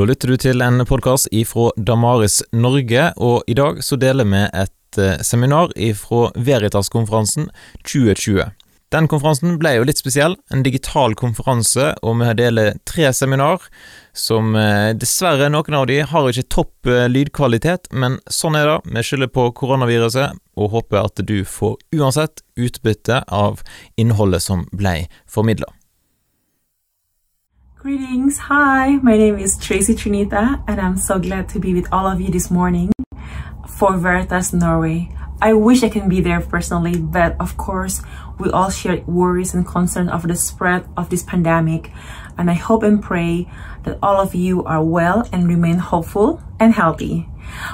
Da lytter du til en podkast ifra Damaris Norge, og i dag så deler vi et eh, seminar ifra Veritas-konferansen 2020. Den konferansen ble jo litt spesiell, en digital konferanse, og vi deler tre seminar som eh, dessverre, noen av de har ikke topp eh, lydkvalitet, men sånn er det. Vi skylder på koronaviruset, og håper at du får uansett utbytte av innholdet som ble formidla. Greetings. Hi, my name is Tracy Trinita, and I'm so glad to be with all of you this morning for Veritas Norway. I wish I can be there personally, but of course, we all share worries and concern of the spread of this pandemic. And I hope and pray that all of you are well and remain hopeful and healthy.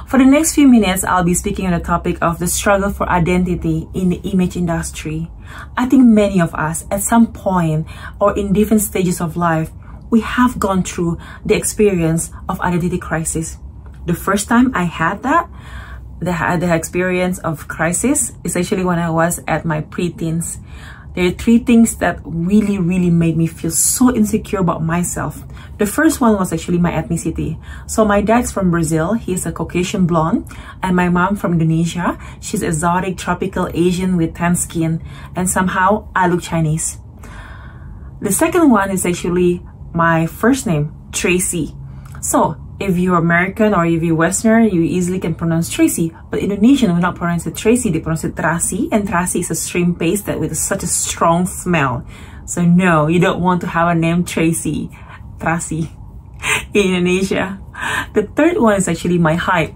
For the next few minutes, I'll be speaking on the topic of the struggle for identity in the image industry. I think many of us, at some point or in different stages of life, we have gone through the experience of identity crisis. The first time I had that, the, had the experience of crisis is actually when I was at my preteens. There are three things that really, really made me feel so insecure about myself. The first one was actually my ethnicity. So my dad's from Brazil. He's a Caucasian blonde. And my mom from Indonesia. She's exotic, tropical Asian with tan skin. And somehow I look Chinese. The second one is actually my first name, Tracy. So if you're American or if you're Westerner, you easily can pronounce Tracy. But Indonesian will not pronounce it Tracy, they pronounce it Trasi, and Trasi is a shrimp paste that with such a strong smell. So no, you don't want to have a name Tracy, Trasi in Indonesia. The third one is actually my height.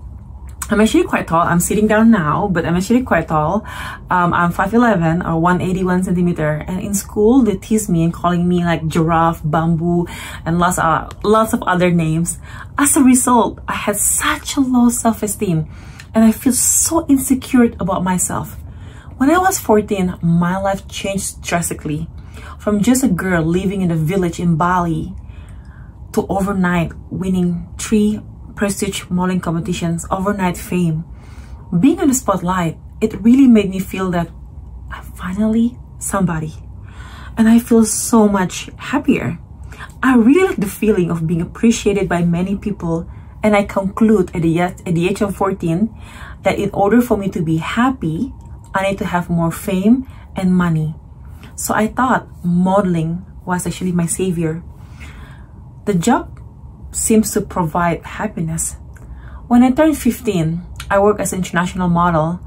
I'm actually quite tall. I'm sitting down now, but I'm actually quite tall. Um, I'm 5'11 or 181 centimeter. And in school, they tease me and calling me like giraffe, bamboo, and lots of, lots of other names. As a result, I had such a low self-esteem and I feel so insecure about myself. When I was 14, my life changed drastically. From just a girl living in a village in Bali to overnight winning three prestige modeling competitions, overnight fame. Being in the spotlight, it really made me feel that I'm finally somebody. And I feel so much happier. I really like the feeling of being appreciated by many people. And I conclude at the, at the age of 14 that in order for me to be happy, I need to have more fame and money. So I thought modeling was actually my savior. The job seems to provide happiness. When I turned 15, I worked as an international model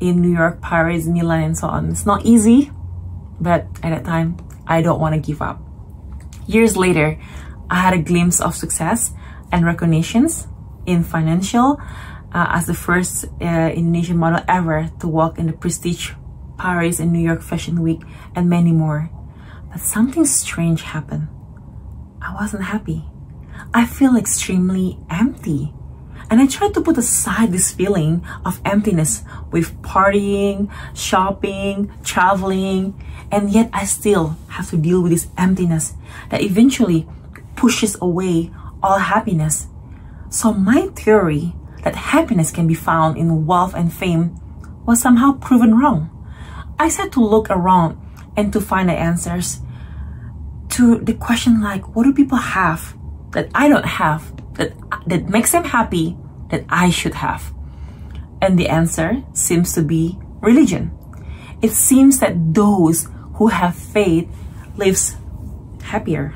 in New York, Paris, Milan, and so on. It's not easy, but at that time, I don't want to give up. Years later, I had a glimpse of success and recognitions in financial uh, as the first uh, Indonesian model ever to walk in the prestige Paris and New York Fashion Week and many more. But something strange happened. I wasn't happy. I feel extremely empty. And I try to put aside this feeling of emptiness with partying, shopping, traveling, and yet I still have to deal with this emptiness that eventually pushes away all happiness. So my theory that happiness can be found in wealth and fame was somehow proven wrong. I said to look around and to find the answers to the question like, what do people have that I don't have that that makes them happy that I should have? And the answer seems to be religion. It seems that those who have faith lives happier.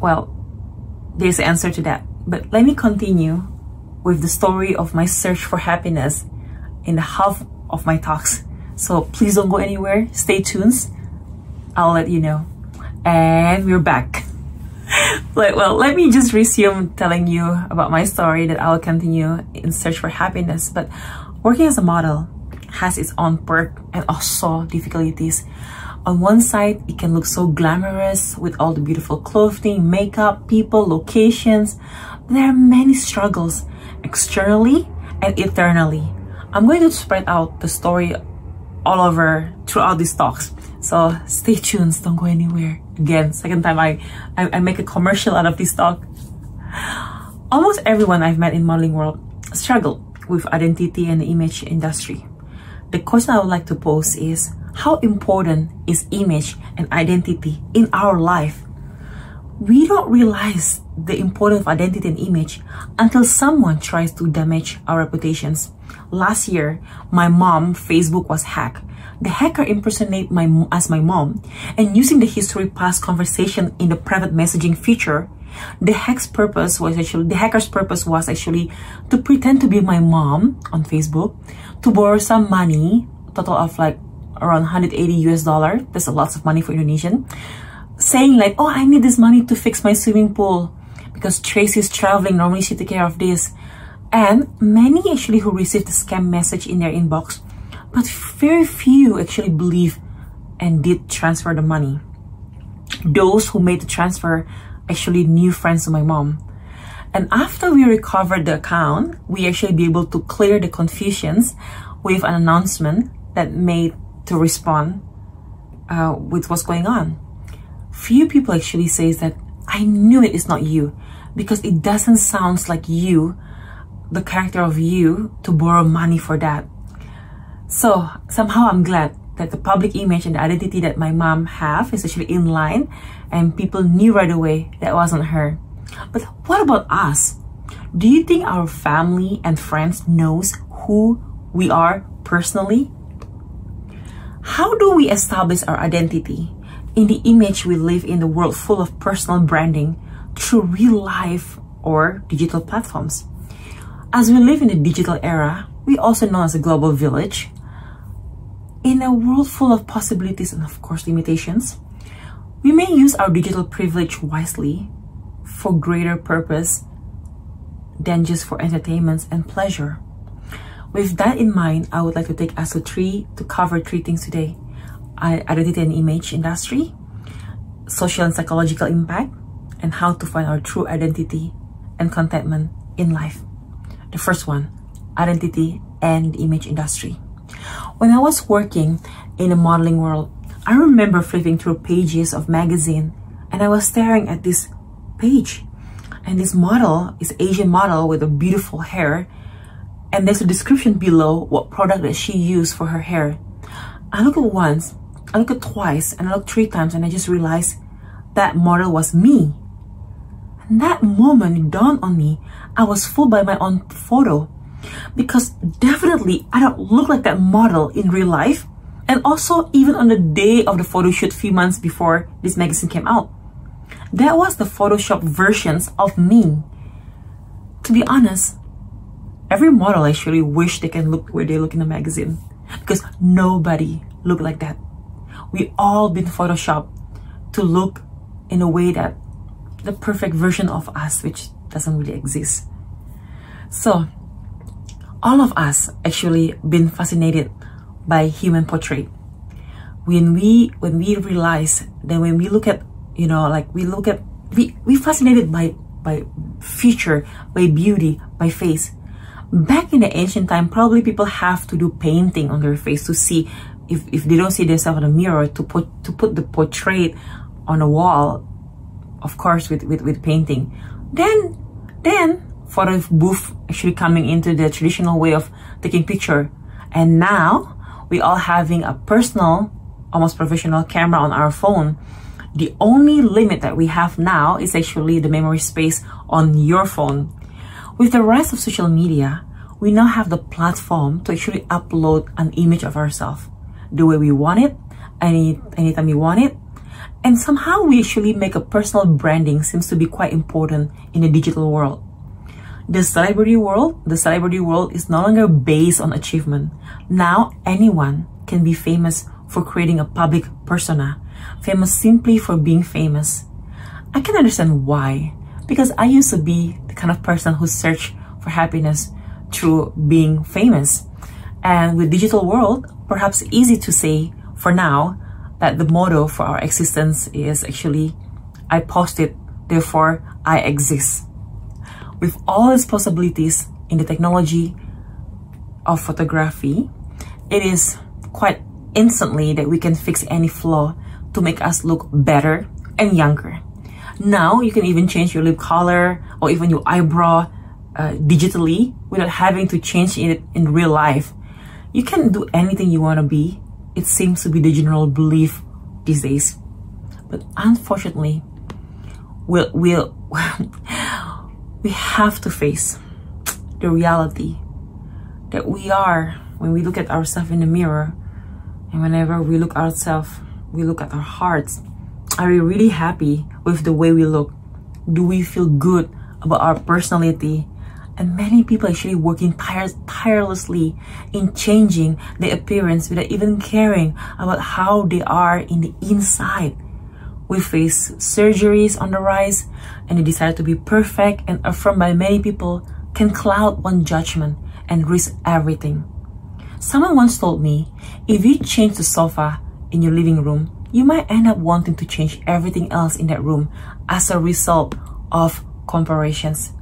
Well, there's an answer to that. But let me continue with the story of my search for happiness in the half of my talks. So please don't go anywhere. Stay tuned. I'll let you know. And we're back. like, well, let me just resume telling you about my story that I will continue in search for happiness. But working as a model has its own perk and also difficulties. On one side, it can look so glamorous with all the beautiful clothing, makeup, people, locations. There are many struggles externally and internally. I'm going to spread out the story all over throughout these talks. So stay tuned, don't go anywhere. Again, second time I, I, I make a commercial out of this talk. Almost everyone I've met in modeling world struggle with identity and image industry. The question I would like to pose is, how important is image and identity in our life? We don't realize the importance of identity and image until someone tries to damage our reputations. Last year, my mom Facebook was hacked. The hacker impersonated my as my mom and using the history past conversation in the private messaging feature, the hack's purpose was actually the hacker's purpose was actually to pretend to be my mom on Facebook, to borrow some money, total of like around 180 US dollar. That's a lot of money for Indonesian. Saying like, oh, I need this money to fix my swimming pool because Tracy's traveling. Normally she take care of this. And many actually who received the scam message in their inbox, but very few actually believe and did transfer the money. Those who made the transfer actually new friends of my mom. And after we recovered the account, we actually be able to clear the confusions with an announcement that made to respond uh, with what's going on. Few people actually says that I knew it is not you because it doesn't sound like you, the character of you, to borrow money for that. So somehow I'm glad that the public image and the identity that my mom have is actually in line and people knew right away that wasn't her. But what about us? Do you think our family and friends knows who we are personally? How do we establish our identity in the image we live in the world full of personal branding through real life or digital platforms? As we live in the digital era, we also know as a global village, in a world full of possibilities and of course limitations, we may use our digital privilege wisely for greater purpose than just for entertainment and pleasure. With that in mind, I would like to take us to three to cover three things today. Identity and image industry, social and psychological impact, and how to find our true identity and contentment in life. The first one, identity and image industry. When I was working in the modeling world, I remember flipping through pages of magazine and I was staring at this page. And this model is Asian model with a beautiful hair. And there's a description below what product that she used for her hair. I look at once, I look at twice, and I look three times, and I just realized that model was me. And that moment dawned on me, I was fooled by my own photo. Because definitely I don't look like that model in real life. And also, even on the day of the photo shoot, few months before this magazine came out, that was the Photoshop versions of me. To be honest, every model actually wish they can look where they look in the magazine because nobody look like that. We all been photoshopped to look in a way that the perfect version of us, which doesn't really exist. So, all of us actually been fascinated by human portrait. When we when we realize that when we look at you know like we look at we we fascinated by by feature, by beauty, by face. Back in the ancient time, probably people have to do painting on their face to see if, if they don't see themselves in a mirror to put to put the portrait on a wall, of course with, with, with painting. Then then photo booth actually coming into the traditional way of taking picture. And now we all having a personal, almost professional camera on our phone. The only limit that we have now is actually the memory space on your phone. With the rise of social media, we now have the platform to actually upload an image of ourselves the way we want it, any anytime we want it. And somehow we actually make a personal branding seems to be quite important in the digital world. The celebrity world, the celebrity world is no longer based on achievement. Now anyone can be famous for creating a public persona, famous simply for being famous. I can understand why, because I used to be the kind of person who searched for happiness through being famous. And with digital world, perhaps easy to say for now that the motto for our existence is actually I posted, therefore I exist with all its possibilities in the technology of photography, it is quite instantly that we can fix any flaw to make us look better and younger. Now you can even change your lip color or even your eyebrow uh, digitally without having to change it in real life. You can do anything you want to be. It seems to be the general belief these days. But unfortunately, we'll, we'll we have to face the reality that we are when we look at ourselves in the mirror and whenever we look at ourselves we look at our hearts. Are we really happy with the way we look? Do we feel good about our personality? And many people actually working tire tirelessly in changing their appearance without even caring about how they are in the inside we face surgeries on the rise and the desire to be perfect and affirmed by many people can cloud one judgment and risk everything. Someone once told me, if you change the sofa in your living room, you might end up wanting to change everything else in that room as a result of comparisons.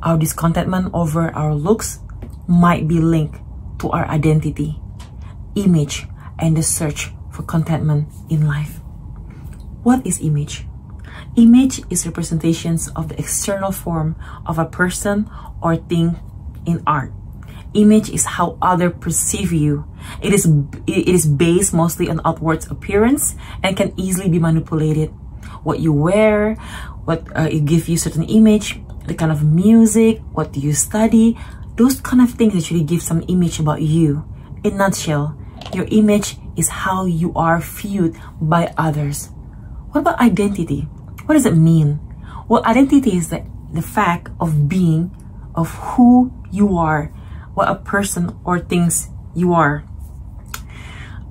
Our discontentment over our looks might be linked to our identity, image, and the search for contentment in life. What is image? Image is representations of the external form of a person or thing in art. Image is how others perceive you. It is it is based mostly on outward appearance and can easily be manipulated. What you wear, what uh, it gives you certain image, the kind of music, what do you study, those kind of things actually give some image about you. In nutshell, your image is how you are viewed by others. What about identity? What does it mean? Well, identity is the, the fact of being, of who you are, what a person or things you are.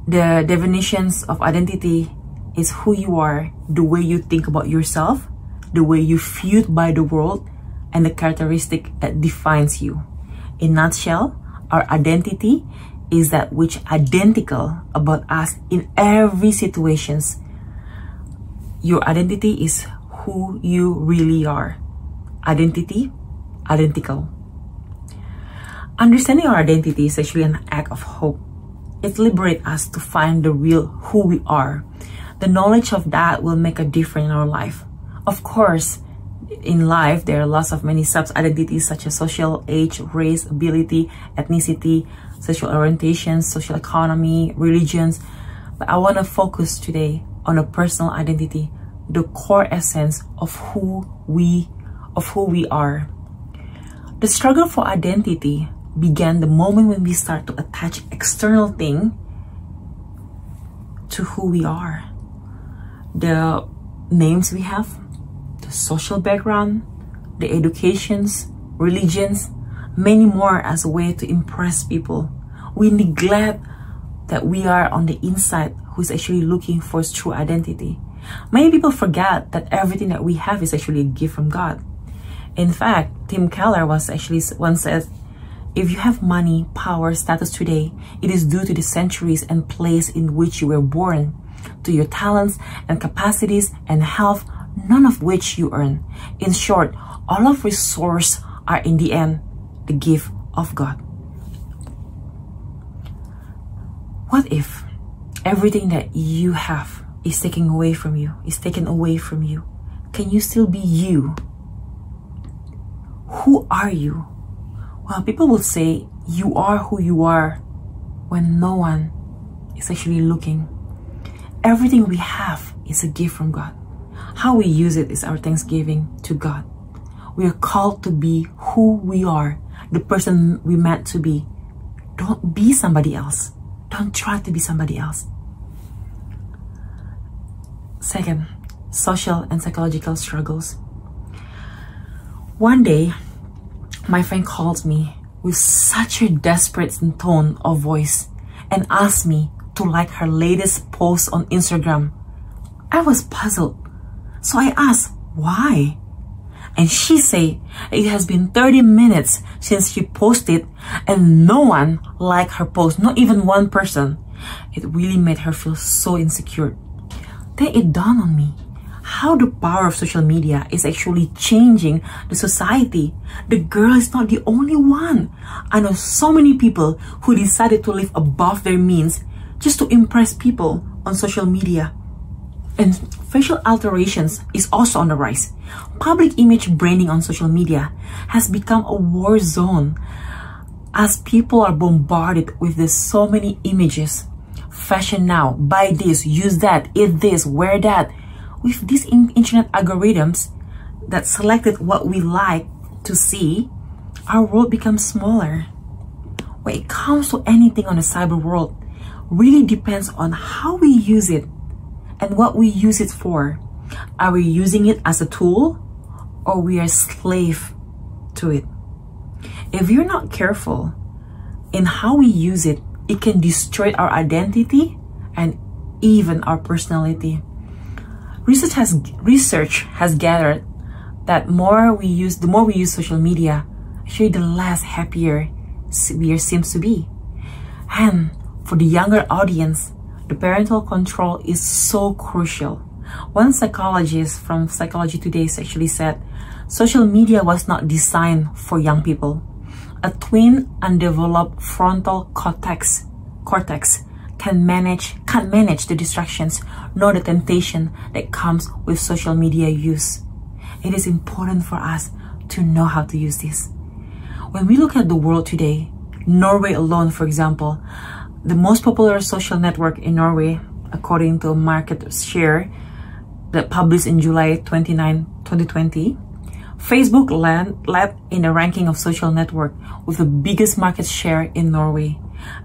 The definitions of identity is who you are, the way you think about yourself, the way you viewed by the world, and the characteristic that defines you. In nutshell, our identity is that which identical about us in every situations. Your identity is who you really are. Identity, identical. Understanding our identity is actually an act of hope. It liberates us to find the real who we are. The knowledge of that will make a difference in our life. Of course, in life, there are lots of many sub-identities such as social, age, race, ability, ethnicity, sexual orientation, social economy, religions. But I want to focus today on a personal identity the core essence of who we of who we are. The struggle for identity began the moment when we start to attach external thing to who we are. The names we have, the social background, the educations, religions, many more as a way to impress people. We neglect that we are on the inside who's actually looking for his true identity. Many people forget that everything that we have is actually a gift from God. In fact, Tim Keller was actually once said, if you have money, power, status today, it is due to the centuries and place in which you were born, to your talents and capacities and health, none of which you earn. In short, all of resource are in the end the gift of God. What if everything that you have is taken away from you, is taken away from you, can you still be you? Who are you? Well, people will say you are who you are when no one is actually looking. Everything we have is a gift from God. How we use it is our thanksgiving to God. We are called to be who we are, the person we meant to be. Don't be somebody else. Don't try to be somebody else. Second, social and psychological struggles. One day, my friend called me with such a desperate tone of voice and asked me to like her latest post on Instagram. I was puzzled. So I asked, why? And she said it has been 30 minutes since she posted and no one liked her post, not even one person. It really made her feel so insecure then it dawned on me how the power of social media is actually changing the society. The girl is not the only one. I know so many people who decided to live above their means just to impress people on social media. And facial alterations is also on the rise. Public image branding on social media has become a war zone as people are bombarded with this so many images fashion now, buy this, use that, eat this, wear that. With these internet algorithms, that selected what we like to see, our world becomes smaller. When it comes to anything on the cyber world, really depends on how we use it and what we use it for. Are we using it as a tool or we are slave to it? If you're not careful in how we use it, it can destroy our identity and even our personality. Research has research has gathered that more we use the more we use social media, actually the less happier we seems to be. And for the younger audience, the parental control is so crucial. One psychologist from Psychology Today actually said, social media was not designed for young people. A twin undeveloped frontal cortex, cortex can manage, can't manage the distractions nor the temptation that comes with social media use. It is important for us to know how to use this. When we look at the world today, Norway alone, for example, the most popular social network in Norway, according to market share that published in July 29, 2020, Facebook led, led in the ranking of social network with the biggest market share in Norway.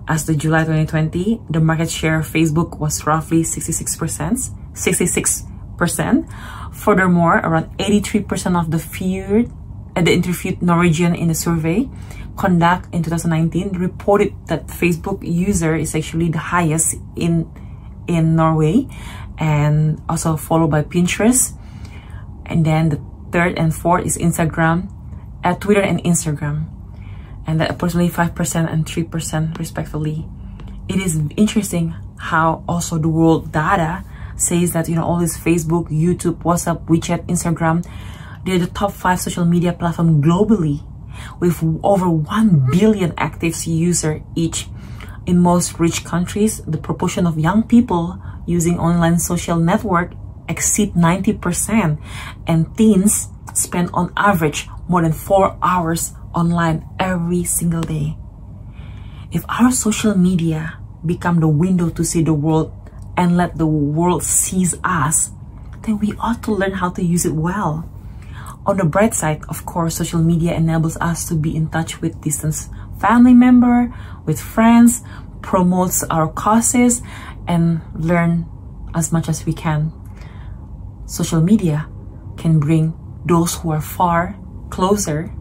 As the July 2020, the market share of Facebook was roughly 66%, 66%. Furthermore, around 83% of the feared, uh, the interviewed Norwegian in the survey conduct in 2019 reported that Facebook user is actually the highest in in Norway and also followed by Pinterest. And then the third and fourth is Instagram uh, Twitter and Instagram. And that approximately 5% and 3% respectively. It is interesting how also the world data says that you know all this Facebook YouTube WhatsApp WeChat Instagram they're the top five social media platform globally with over 1 billion active users each. In most rich countries, the proportion of young people using online social network exceed 90% and teens spend on average more than 4 hours online every single day. If our social media become the window to see the world and let the world sees us, then we ought to learn how to use it well. On the bright side, of course, social media enables us to be in touch with distant family member, with friends, promotes our causes, and learn as much as we can. Social media can bring those who are far closer,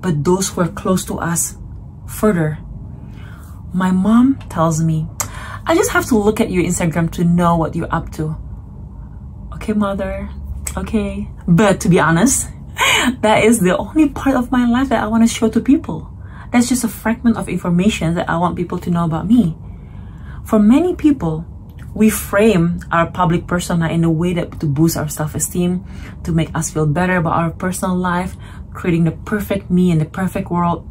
but those who are close to us further. My mom tells me, I just have to look at your Instagram to know what you're up to. Okay, mother. Okay. But to be honest, that is the only part of my life that I want to show to people. That's just a fragment of information that I want people to know about me. For many people, we frame our public persona in a way that to boost our self-esteem, to make us feel better about our personal life, creating the perfect me in the perfect world.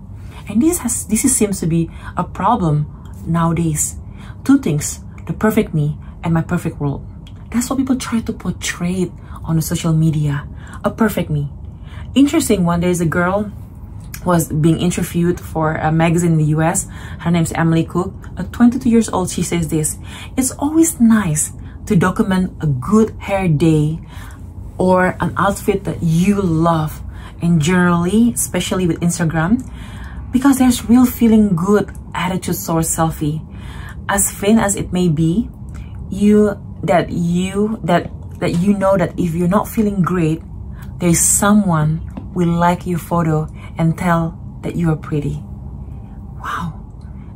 And this has this seems to be a problem nowadays. Two things, the perfect me and my perfect world. That's what people try to portray on the social media. A perfect me interesting one. There's a girl was being interviewed for a magazine in the US. Her name's Emily Cook. At 22 years old, she says this, it's always nice to document a good hair day or an outfit that you love. And generally, especially with Instagram, because there's real feeling good attitude source selfie. As vain as it may be, you that you that that you know that if you're not feeling great, there's someone will like your photo and tell that you are pretty. Wow.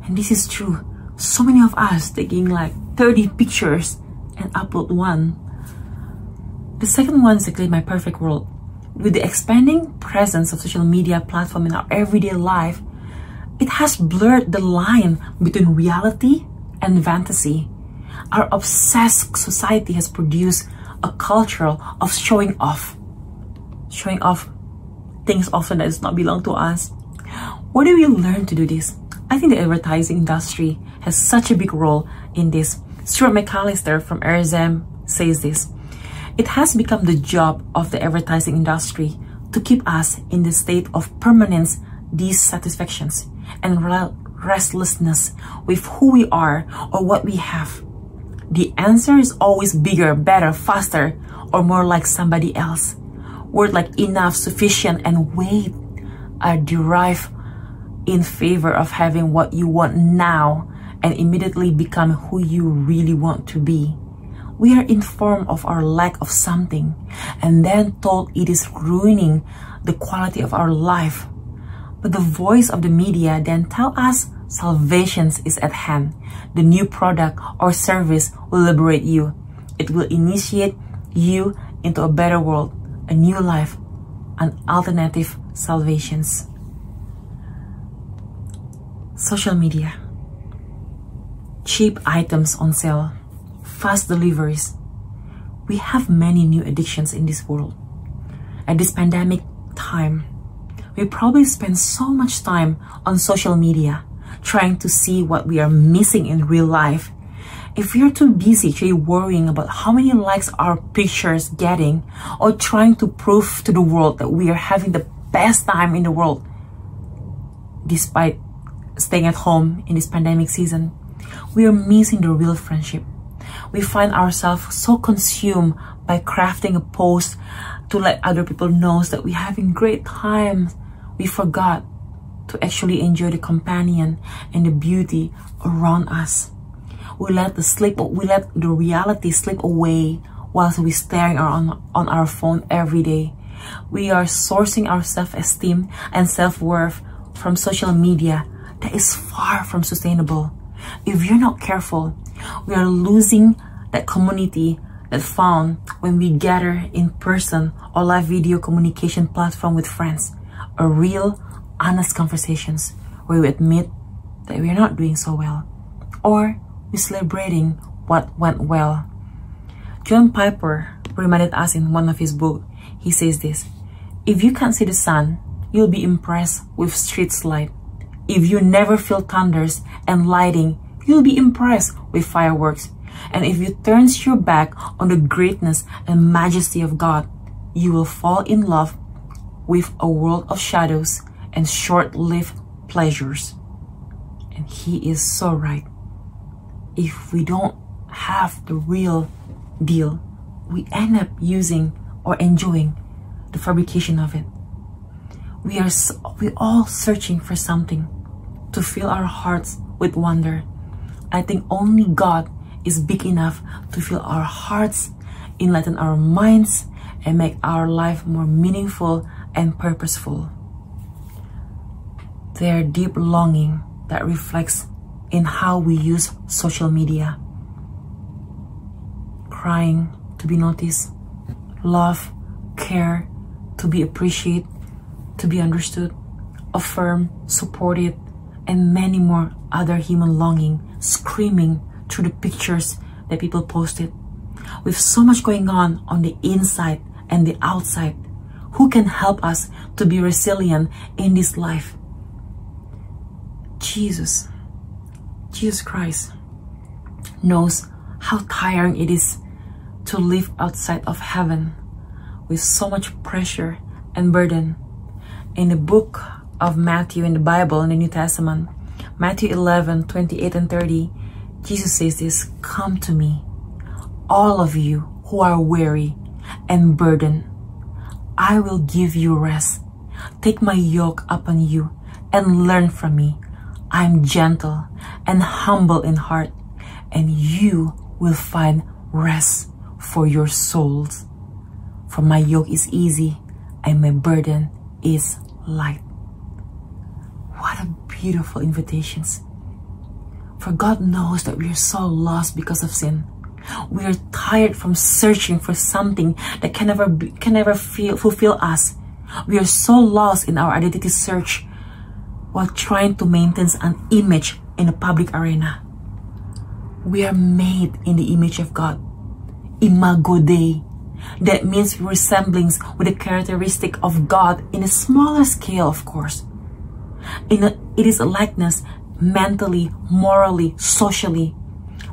And this is true. So many of us taking like 30 pictures and upload one. The second one is actually my perfect world. With the expanding presence of social media platform in our everyday life, it has blurred the line between reality and fantasy. Our obsessed society has produced a culture of showing off showing off things often that does not belong to us. Where do we learn to do this? I think the advertising industry has such a big role in this. Stuart McAllister from RZIM says this. It has become the job of the advertising industry to keep us in the state of permanent dissatisfactions and restlessness with who we are or what we have. The answer is always bigger, better, faster, or more like somebody else Words like enough, sufficient, and wait are derived in favor of having what you want now and immediately become who you really want to be. We are informed of our lack of something and then told it is ruining the quality of our life. But the voice of the media then tell us salvation is at hand. The new product or service will liberate you. It will initiate you into a better world, a new life, an alternative salvations. Social media. Cheap items on sale. Fast deliveries. We have many new addictions in this world. At this pandemic time, we probably spend so much time on social media trying to see what we are missing in real life. If you're too busy actually worrying about how many likes our pictures getting or trying to prove to the world that we are having the best time in the world, despite staying at home in this pandemic season, we are missing the real friendship. We find ourselves so consumed by crafting a post to let other people know that we're having great time. We forgot to actually enjoy the companion and the beauty around us. We let the slip, we let the reality slip away whilst we staring on, on our phone every day. We are sourcing our self-esteem and self-worth from social media that is far from sustainable. If you're not careful, we are losing that community that found when we gather in person or live video communication platform with friends. A real honest conversations where we admit that we are not doing so well or we're celebrating what went well. John Piper reminded us in one of his books, he says this, if you can't see the sun, you'll be impressed with streets light. If you never feel thunders and lighting, you'll be impressed with fireworks. And if you turn your back on the greatness and majesty of God, you will fall in love with a world of shadows and short-lived pleasures. And he is so right. If we don't have the real deal, we end up using or enjoying the fabrication of it. We are we all searching for something to fill our hearts with wonder. I think only God is big enough to fill our hearts, enlighten our minds, and make our life more meaningful and purposeful their deep longing that reflects in how we use social media. Crying to be noticed, love, care, to be appreciated, to be understood, affirmed, supported, and many more other human longing screaming through the pictures that people posted. With so much going on on the inside and the outside, who can help us to be resilient in this life? Jesus, Jesus Christ, knows how tiring it is to live outside of heaven with so much pressure and burden. In the book of Matthew in the Bible in the New Testament, Matthew 11, 28 and 30, Jesus says this, Come to me, all of you who are weary and burdened. I will give you rest. Take my yoke upon you and learn from me, I'm gentle and humble in heart, and you will find rest for your souls. For my yoke is easy and my burden is light. What a beautiful invitations. For God knows that we are so lost because of sin. We are tired from searching for something that can never be, can never feel, fulfill us. We are so lost in our identity search while trying to maintain an image in a public arena. We are made in the image of God. Imago Dei. That means resemblance with the characteristic of God in a smaller scale, of course. In a, it is a likeness mentally, morally, socially.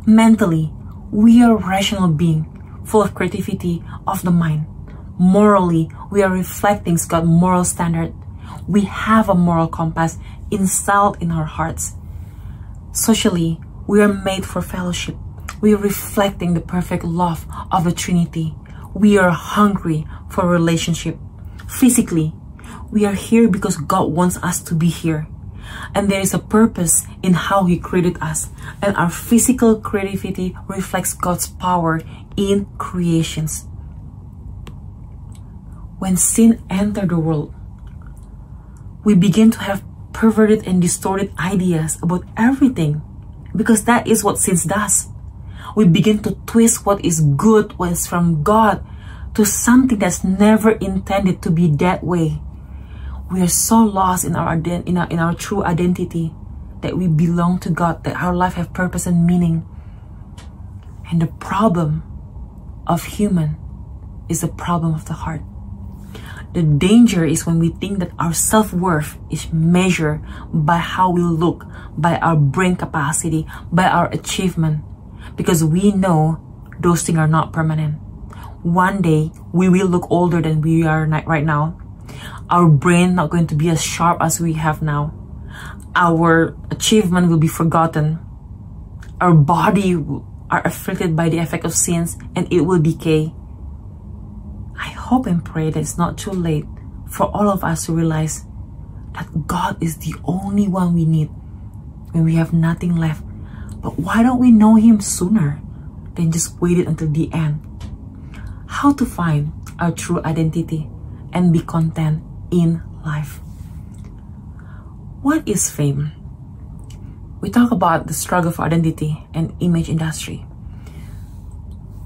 Mentally, we are rational being, full of creativity of the mind. Morally, we are reflecting God's moral standard. We have a moral compass installed in our hearts. Socially, we are made for fellowship. We are reflecting the perfect love of the Trinity. We are hungry for relationship. physically. We are here because God wants us to be here. And there is a purpose in how He created us. And our physical creativity reflects God's power in creations. When sin entered the world, we begin to have perverted and distorted ideas about everything because that is what sin does. We begin to twist what is good, what is from God, to something that's never intended to be that way. We are so lost in our, in our in our true identity that we belong to God, that our life have purpose and meaning. And the problem of human is the problem of the heart. The danger is when we think that our self-worth is measured by how we look, by our brain capacity, by our achievement. Because we know those things are not permanent. One day, we will look older than we are right now. Our brain not going to be as sharp as we have now. Our achievement will be forgotten. Our body are afflicted by the effect of sins and it will decay. I hope and pray that it's not too late for all of us to realize that God is the only one we need when we have nothing left. But why don't we know Him sooner than just wait it until the end? How to find our true identity and be content in life. What is fame? We talk about the struggle for identity and image industry.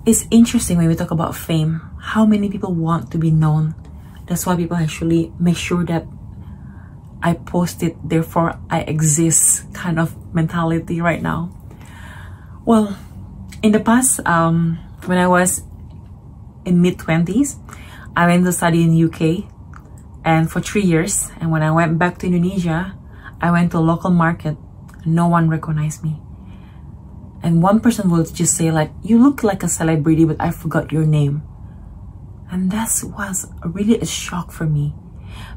It's interesting when we talk about fame, how many people want to be known. That's why people actually make sure that I post it, therefore I exist kind of mentality right now. Well, in the past, um, when I was in mid 20s, I went to study in UK and for three years. And when I went back to Indonesia, I went to a local market. No one recognized me. And one person will just say like, you look like a celebrity, but I forgot your name. And that was really a shock for me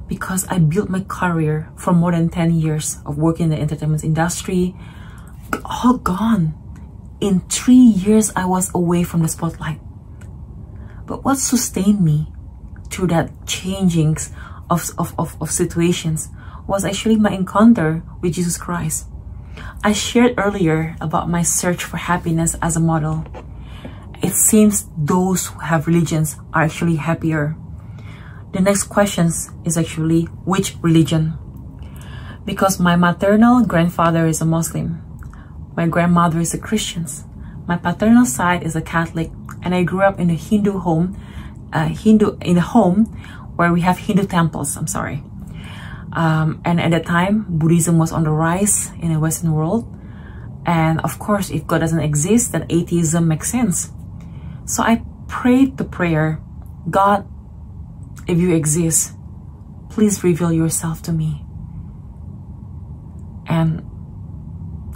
because I built my career for more than 10 years of working in the entertainment industry, all gone. In three years, I was away from the spotlight. But what sustained me through that changings of, of, of, of situations was actually my encounter with Jesus Christ. I shared earlier about my search for happiness as a model. It seems those who have religions are actually happier. The next question is actually which religion? Because my maternal grandfather is a Muslim, my grandmother is a Christian, my paternal side is a Catholic, and I grew up in a Hindu home, uh, Hindu in a home where we have Hindu temples. I'm sorry. Um, and at that time, Buddhism was on the rise in the Western world. And of course, if God doesn't exist, then atheism makes sense. So I prayed the prayer, God, if you exist, please reveal yourself to me. And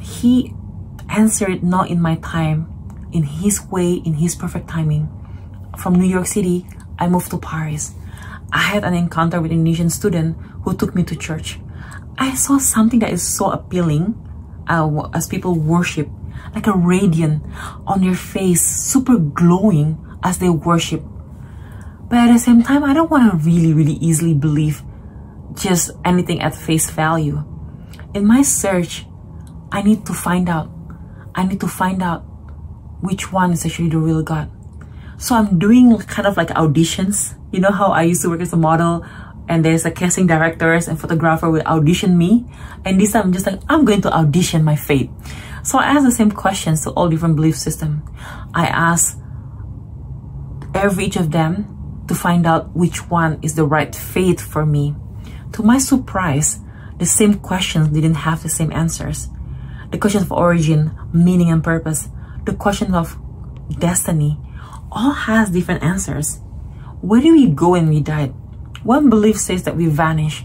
he answered not in my time, in his way, in his perfect timing. From New York City, I moved to Paris. I had an encounter with an Indonesian student who took me to church. I saw something that is so appealing uh, as people worship, like a radiant on their face, super glowing as they worship. But at the same time, I don't want to really, really easily believe just anything at face value. In my search, I need to find out. I need to find out which one is actually the real God. So I'm doing kind of like auditions. You know how I used to work as a model and there's a casting directors and photographer will audition me. And this time I'm just like, I'm going to audition my fate. So I ask the same questions to all different belief system. I ask every each of them to find out which one is the right faith for me. To my surprise, the same questions didn't have the same answers. The question of origin, meaning and purpose, the question of destiny, all has different answers. Where do we go when we die? One belief says that we vanish,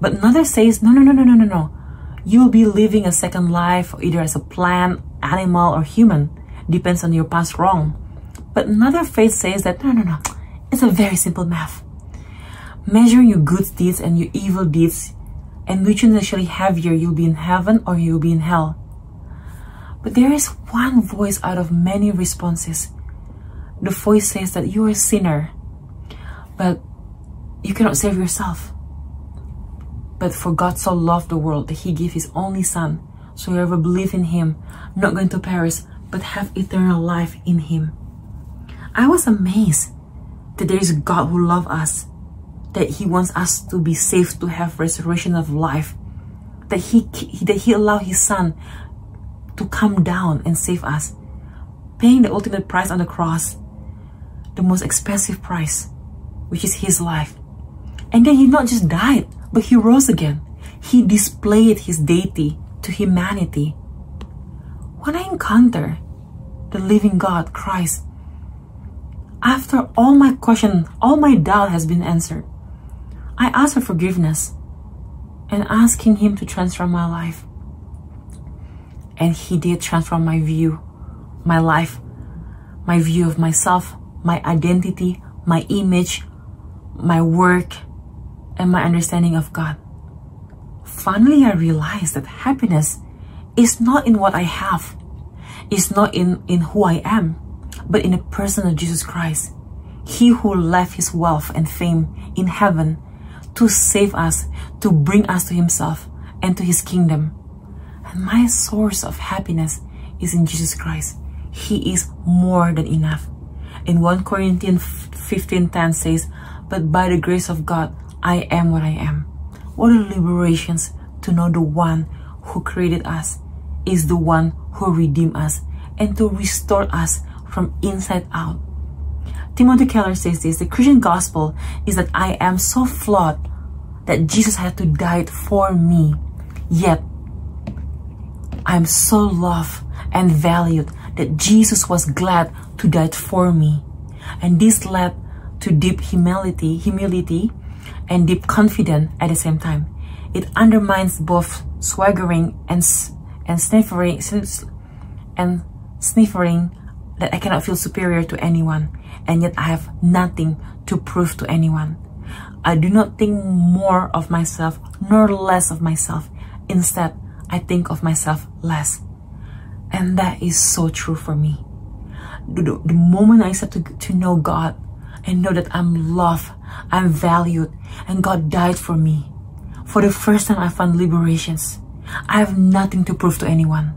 but another says, no, no, no, no, no, no, no. You'll be living a second life either as a plant, animal, or human. Depends on your past wrong. But another faith says that, no, no, no. It's a very simple math. Measuring your good deeds and your evil deeds, and which one is actually heavier, you'll be in heaven or you'll be in hell. But there is one voice out of many responses the voice says that you're a sinner. But you cannot save yourself. But for God so loved the world that he gave his only son, so whoever believes in him, not going to perish, but have eternal life in him. I was amazed that there is a God who loves us, that he wants us to be saved, to have restoration of life, that he, that he allowed his son to come down and save us, paying the ultimate price on the cross, the most expensive price, which is his life. And then he not just died, but he rose again. He displayed his deity to humanity. When I encounter the living God, Christ, after all my question, all my doubt has been answered, I ask for forgiveness and asking him to transform my life. And he did transform my view, my life, my view of myself, my identity, my image, my work, and my understanding of God. Finally, I realized that happiness is not in what I have, it's not in, in who I am, but in the person of Jesus Christ. He who left his wealth and fame in heaven to save us, to bring us to himself and to his kingdom. And my source of happiness is in Jesus Christ. He is more than enough. In 1 Corinthians 15:10 says, "But by the grace of God, I am what I am." What a liberations to know the one who created us is the one who redeemed us and to restore us from inside out. Timothy Keller says this, the Christian gospel is that I am so flawed that Jesus had to die for me, yet I'm so loved and valued that Jesus was glad to die for me. And this led to deep humility, humility and deep confidence at the same time. It undermines both swaggering and and sniffering and sniffering that I cannot feel superior to anyone, and yet I have nothing to prove to anyone. I do not think more of myself nor less of myself. Instead, I think of myself less. And that is so true for me. The, the moment I start to, to know God and know that I'm loved, I'm valued, and God died for me, for the first time I found liberations. I have nothing to prove to anyone,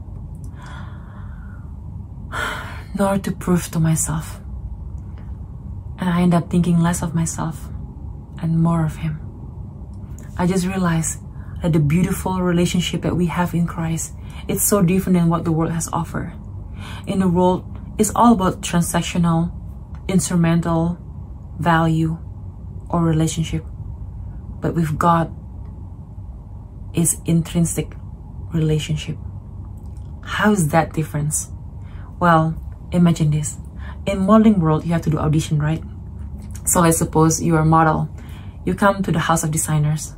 nor to prove to myself. And I end up thinking less of myself and more of Him. I just realized that the beautiful relationship that we have in Christ it's so different than what the world has offered. In the world, it's all about transactional, instrumental, value, or relationship. But with God, is intrinsic relationship. How is that difference? Well, imagine this. In modeling world, you have to do audition, right? So let's suppose you're a model. You come to the house of designers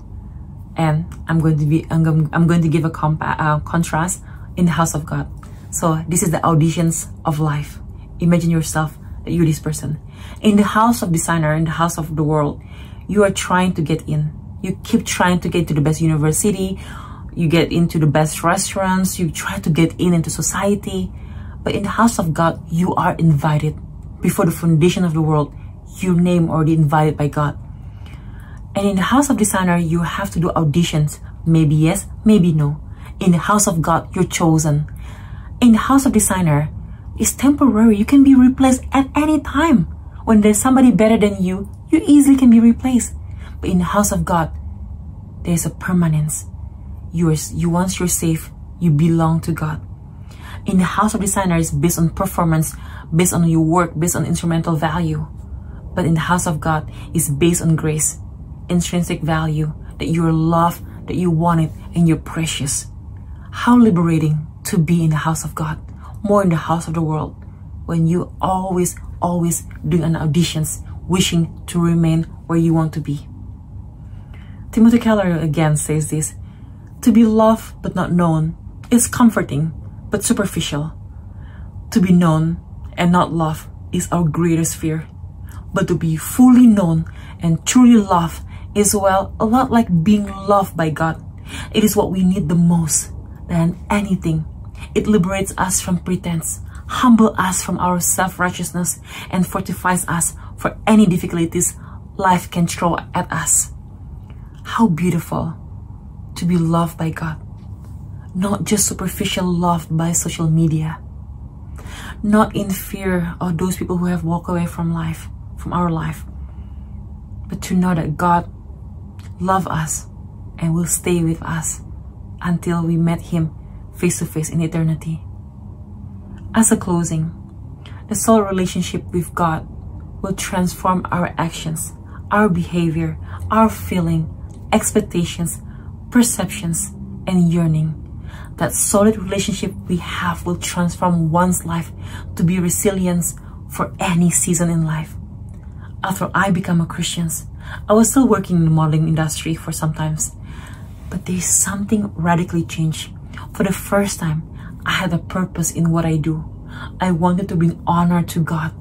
and I'm going to be I'm going, to give a compa- uh, contrast in the house of God. So this is the auditions of life. Imagine yourself that you're this person. In the house of designer, in the house of the world, you are trying to get in. You keep trying to get to the best university. You get into the best restaurants. You try to get in into society. But in the house of God, you are invited. Before the foundation of the world, your name already invited by God. And in the house of designer, you have to do auditions. Maybe yes, maybe no. In the house of God, you're chosen. In the house of designer, it's temporary. You can be replaced at any time. When there's somebody better than you, you easily can be replaced. But in the house of God, there's a permanence. You, are, you once you're safe, you belong to God. In the house of designer, it's based on performance, based on your work, based on instrumental value. But in the house of God, it's based on grace intrinsic value, that you're loved, that you want it, and you're precious. How liberating to be in the house of God, more in the house of the world, when you always, always doing an auditions, wishing to remain where you want to be. Timothy Keller again says this, to be loved but not known is comforting but superficial. To be known and not loved is our greatest fear. But to be fully known and truly loved is, well, a lot like being loved by God. It is what we need the most than anything. It liberates us from pretense, humble us from our self-righteousness, and fortifies us for any difficulties life can throw at us. How beautiful to be loved by God. Not just superficial love by social media. Not in fear of those people who have walked away from life, from our life. But to know that God loves us and will stay with us until we met Him face to face in eternity. As a closing, the soul relationship with God will transform our actions, our behavior, our feeling, expectations, perceptions, and yearning. That solid relationship we have will transform one's life to be resilience for any season in life. After I became a Christian, I was still working in the modeling industry for some times, but there's something radically changed. For the first time, I had a purpose in what I do. I wanted to bring honor to God.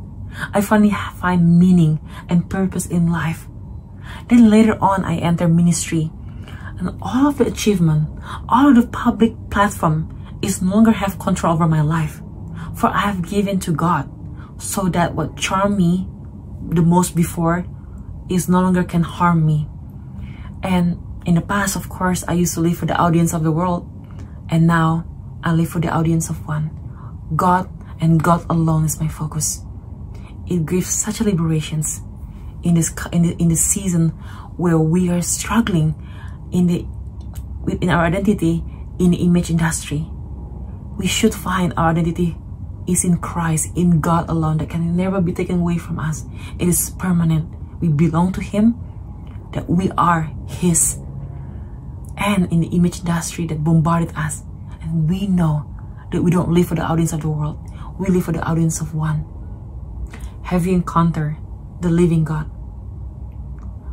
I finally find meaning and purpose in life. Then later on, I enter ministry. And all of the achievement, all of the public platform is no longer have control over my life. For I have given to God so that what charmed me the most before is no longer can harm me. And in the past, of course, I used to live for the audience of the world. And now I live for the audience of one. God and God alone is my focus. It gives such a liberations in this in the, in the season where we are struggling in the in our identity in the image industry. We should find our identity is in Christ, in God alone, that can never be taken away from us. It is permanent. We belong to Him, that we are His. And in the image industry that bombarded us, we know that we don't live for the audience of the world, we live for the audience of one. Have you encountered the living God?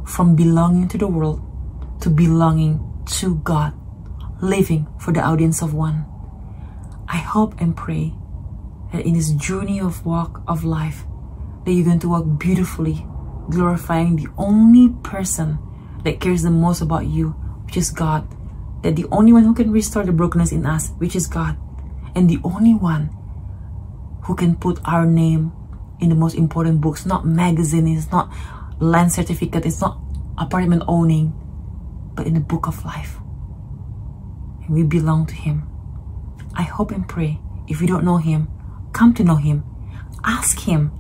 From belonging to the world to belonging to God, living for the audience of one. I hope and pray that in this journey of walk of life, that you're going to walk beautifully, glorifying the only person that cares the most about you, which is God. That the only one who can restore the brokenness in us, which is God. And the only one who can put our name in the most important books, not magazine, it's not land certificate, it's not apartment owning, but in the book of life. And we belong to Him. I hope and pray if you don't know Him, come to know Him. Ask Him.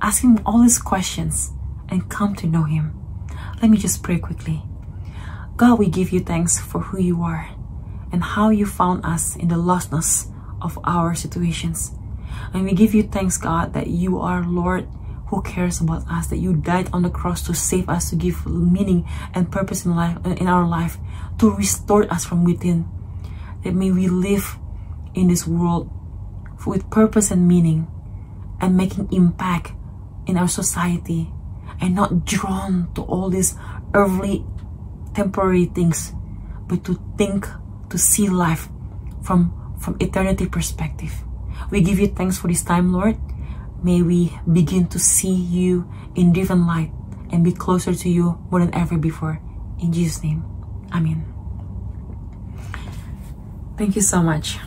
Ask Him all these questions and come to know Him. Let me just pray quickly. God, we give you thanks for who you are and how you found us in the lostness of our situations. And we give you thanks, God, that you are Lord who cares about us, that you died on the cross to save us, to give meaning and purpose in life in our life, to restore us from within. That may we live in this world with purpose and meaning and making impact in our society and not drawn to all these earthly temporary things but to think to see life from from eternity perspective. We give you thanks for this time lord. May we begin to see you in different light and be closer to you more than ever before. In jesus name amen. Thank you so much